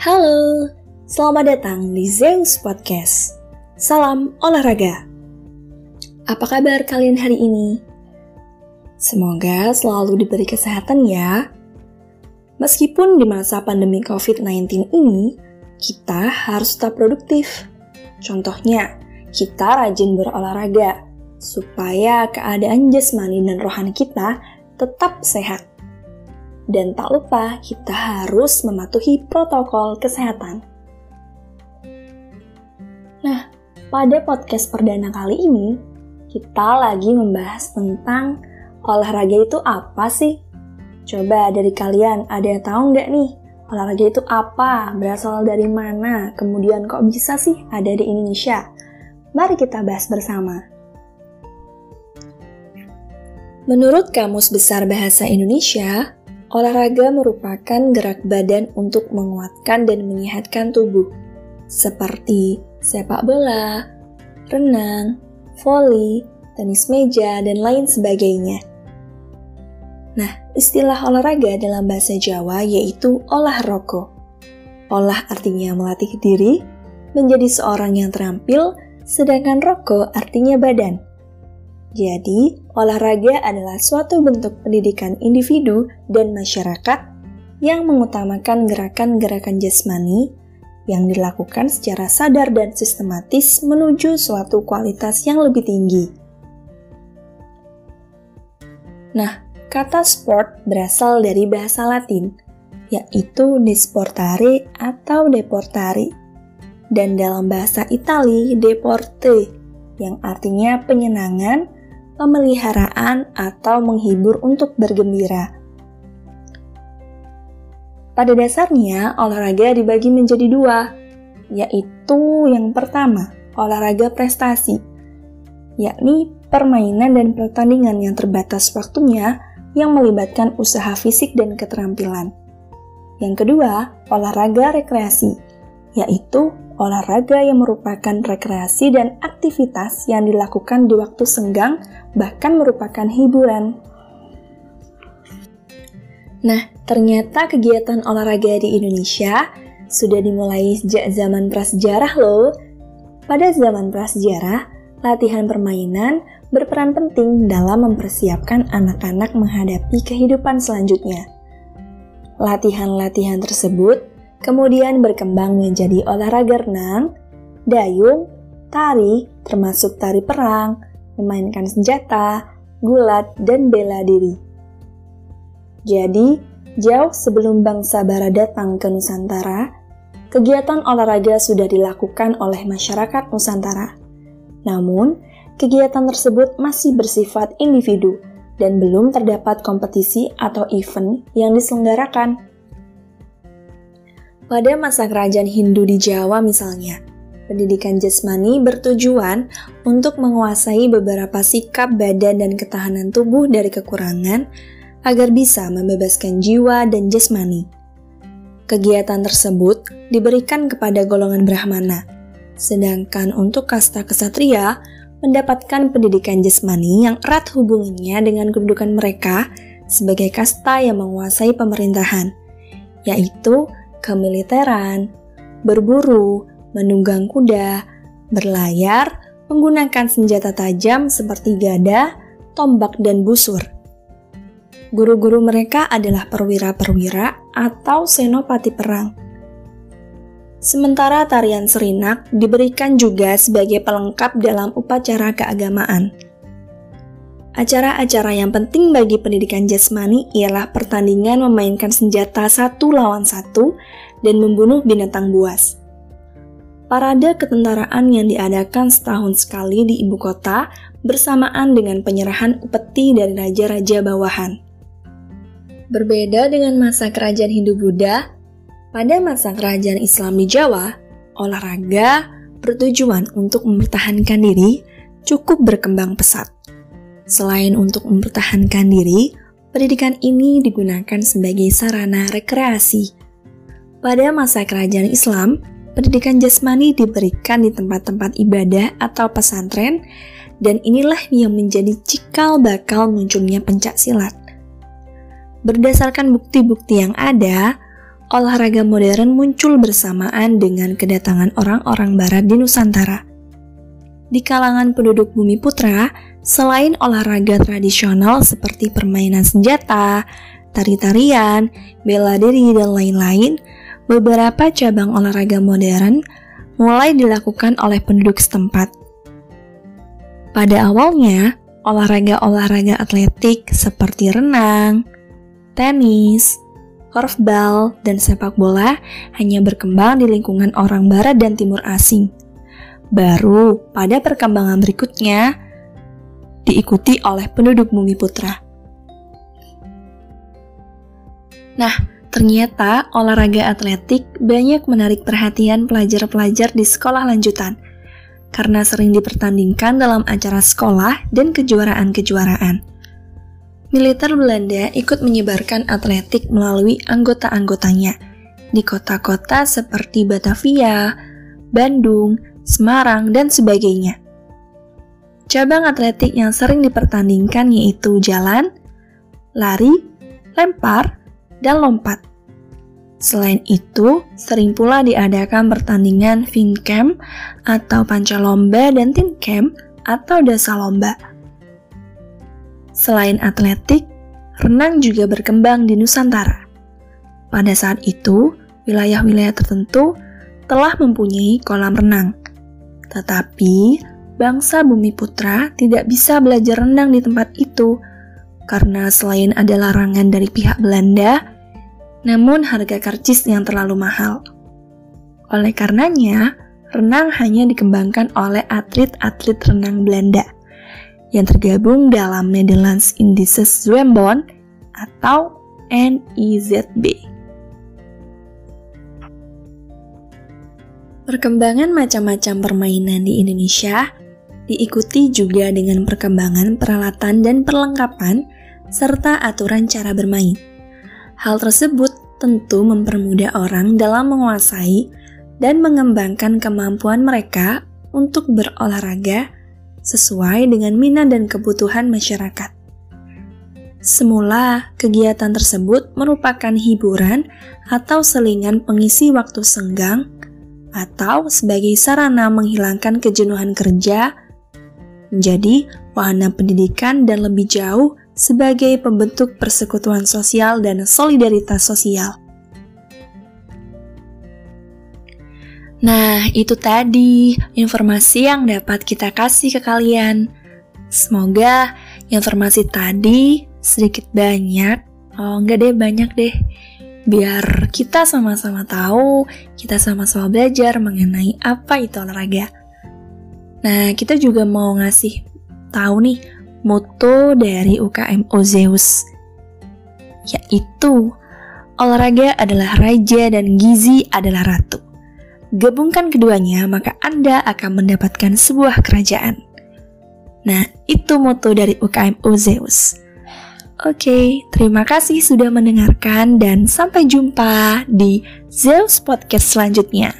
Halo, selamat datang di Zeus Podcast. Salam olahraga. Apa kabar kalian hari ini? Semoga selalu diberi kesehatan ya. Meskipun di masa pandemi COVID-19 ini, kita harus tetap produktif. Contohnya, kita rajin berolahraga supaya keadaan jasmani dan rohani kita tetap sehat. Dan tak lupa, kita harus mematuhi protokol kesehatan. Nah, pada podcast perdana kali ini, kita lagi membahas tentang olahraga itu apa sih? Coba dari kalian, ada yang tahu nggak nih? Olahraga itu apa? Berasal dari mana? Kemudian kok bisa sih ada di Indonesia? Mari kita bahas bersama. Menurut Kamus Besar Bahasa Indonesia, Olahraga merupakan gerak badan untuk menguatkan dan menyehatkan tubuh, seperti sepak bola, renang, voli, tenis meja, dan lain sebagainya. Nah, istilah olahraga dalam bahasa Jawa yaitu olah roko. Olah artinya melatih diri, menjadi seorang yang terampil, sedangkan roko artinya badan. Jadi, olahraga adalah suatu bentuk pendidikan individu dan masyarakat yang mengutamakan gerakan-gerakan jasmani yang dilakukan secara sadar dan sistematis menuju suatu kualitas yang lebih tinggi. Nah, kata sport berasal dari bahasa Latin, yaitu desportare atau deportare, dan dalam bahasa Itali deporte, yang artinya penyenangan, pemeliharaan, atau menghibur untuk bergembira. Pada dasarnya, olahraga dibagi menjadi dua, yaitu yang pertama, olahraga prestasi, yakni permainan dan pertandingan yang terbatas waktunya yang melibatkan usaha fisik dan keterampilan. Yang kedua, olahraga rekreasi, yaitu olahraga yang merupakan rekreasi dan aktivitas yang dilakukan di waktu senggang, bahkan merupakan hiburan. Nah, ternyata kegiatan olahraga di Indonesia sudah dimulai sejak zaman prasejarah loh. Pada zaman prasejarah, latihan permainan berperan penting dalam mempersiapkan anak-anak menghadapi kehidupan selanjutnya. Latihan-latihan tersebut kemudian berkembang menjadi olahraga renang, dayung, tari, termasuk tari perang, memainkan senjata, gulat, dan bela diri. Jadi, jauh sebelum bangsa Barat datang ke Nusantara, kegiatan olahraga sudah dilakukan oleh masyarakat Nusantara. Namun, kegiatan tersebut masih bersifat individu dan belum terdapat kompetisi atau event yang diselenggarakan pada masa kerajaan Hindu di Jawa misalnya, pendidikan jasmani bertujuan untuk menguasai beberapa sikap badan dan ketahanan tubuh dari kekurangan agar bisa membebaskan jiwa dan jasmani. Kegiatan tersebut diberikan kepada golongan Brahmana, sedangkan untuk kasta kesatria mendapatkan pendidikan jasmani yang erat hubungannya dengan kedudukan mereka sebagai kasta yang menguasai pemerintahan, yaitu kemiliteran, berburu, menunggang kuda, berlayar, menggunakan senjata tajam seperti gada, tombak, dan busur. Guru-guru mereka adalah perwira-perwira atau senopati perang. Sementara tarian serinak diberikan juga sebagai pelengkap dalam upacara keagamaan. Acara-acara yang penting bagi pendidikan jasmani ialah pertandingan memainkan senjata satu lawan satu dan membunuh binatang buas. Parade ketentaraan yang diadakan setahun sekali di ibu kota bersamaan dengan penyerahan upeti dari raja-raja bawahan. Berbeda dengan masa kerajaan Hindu-Buddha, pada masa kerajaan Islam di Jawa, olahraga bertujuan untuk mempertahankan diri cukup berkembang pesat. Selain untuk mempertahankan diri, pendidikan ini digunakan sebagai sarana rekreasi. Pada masa kerajaan Islam, pendidikan jasmani diberikan di tempat-tempat ibadah atau pesantren, dan inilah yang menjadi cikal bakal munculnya pencak silat. Berdasarkan bukti-bukti yang ada, olahraga modern muncul bersamaan dengan kedatangan orang-orang barat di Nusantara. Di kalangan penduduk Bumi Putra, selain olahraga tradisional seperti permainan senjata, tari-tarian, bela diri, dan lain-lain, beberapa cabang olahraga modern mulai dilakukan oleh penduduk setempat. Pada awalnya, olahraga-olahraga atletik seperti renang, tenis, korfball, dan sepak bola hanya berkembang di lingkungan orang barat dan timur asing. Baru pada perkembangan berikutnya, diikuti oleh penduduk bumi putra. Nah, Ternyata olahraga atletik banyak menarik perhatian pelajar-pelajar di sekolah lanjutan karena sering dipertandingkan dalam acara sekolah dan kejuaraan-kejuaraan. Militer Belanda ikut menyebarkan atletik melalui anggota-anggotanya di kota-kota seperti Batavia, Bandung, Semarang, dan sebagainya. Cabang atletik yang sering dipertandingkan yaitu jalan, lari, lempar, dan lompat. Selain itu, sering pula diadakan pertandingan Camp atau panca lomba dan Camp atau dasa lomba. Selain atletik, renang juga berkembang di Nusantara. Pada saat itu, wilayah-wilayah tertentu telah mempunyai kolam renang. Tetapi, bangsa Bumi Putra tidak bisa belajar renang di tempat itu karena selain ada larangan dari pihak Belanda, namun harga karcis yang terlalu mahal. Oleh karenanya, renang hanya dikembangkan oleh atlet-atlet renang Belanda yang tergabung dalam Netherlands Indices Zwembond atau NIZB. Perkembangan macam-macam permainan di Indonesia diikuti juga dengan perkembangan peralatan dan perlengkapan serta aturan cara bermain. Hal tersebut tentu mempermudah orang dalam menguasai dan mengembangkan kemampuan mereka untuk berolahraga sesuai dengan minat dan kebutuhan masyarakat. Semula, kegiatan tersebut merupakan hiburan atau selingan pengisi waktu senggang atau sebagai sarana menghilangkan kejenuhan kerja menjadi wahana pendidikan dan lebih jauh sebagai pembentuk persekutuan sosial dan solidaritas sosial. Nah, itu tadi informasi yang dapat kita kasih ke kalian. Semoga informasi tadi sedikit banyak, oh enggak deh banyak deh, biar kita sama-sama tahu, kita sama-sama belajar mengenai apa itu olahraga. Nah, kita juga mau ngasih tahu nih moto dari UKM Ozeus, yaitu olahraga adalah raja dan gizi adalah ratu. Gabungkan keduanya, maka Anda akan mendapatkan sebuah kerajaan. Nah, itu moto dari UKM Ozeus. Oke, terima kasih sudah mendengarkan dan sampai jumpa di Zeus Podcast selanjutnya.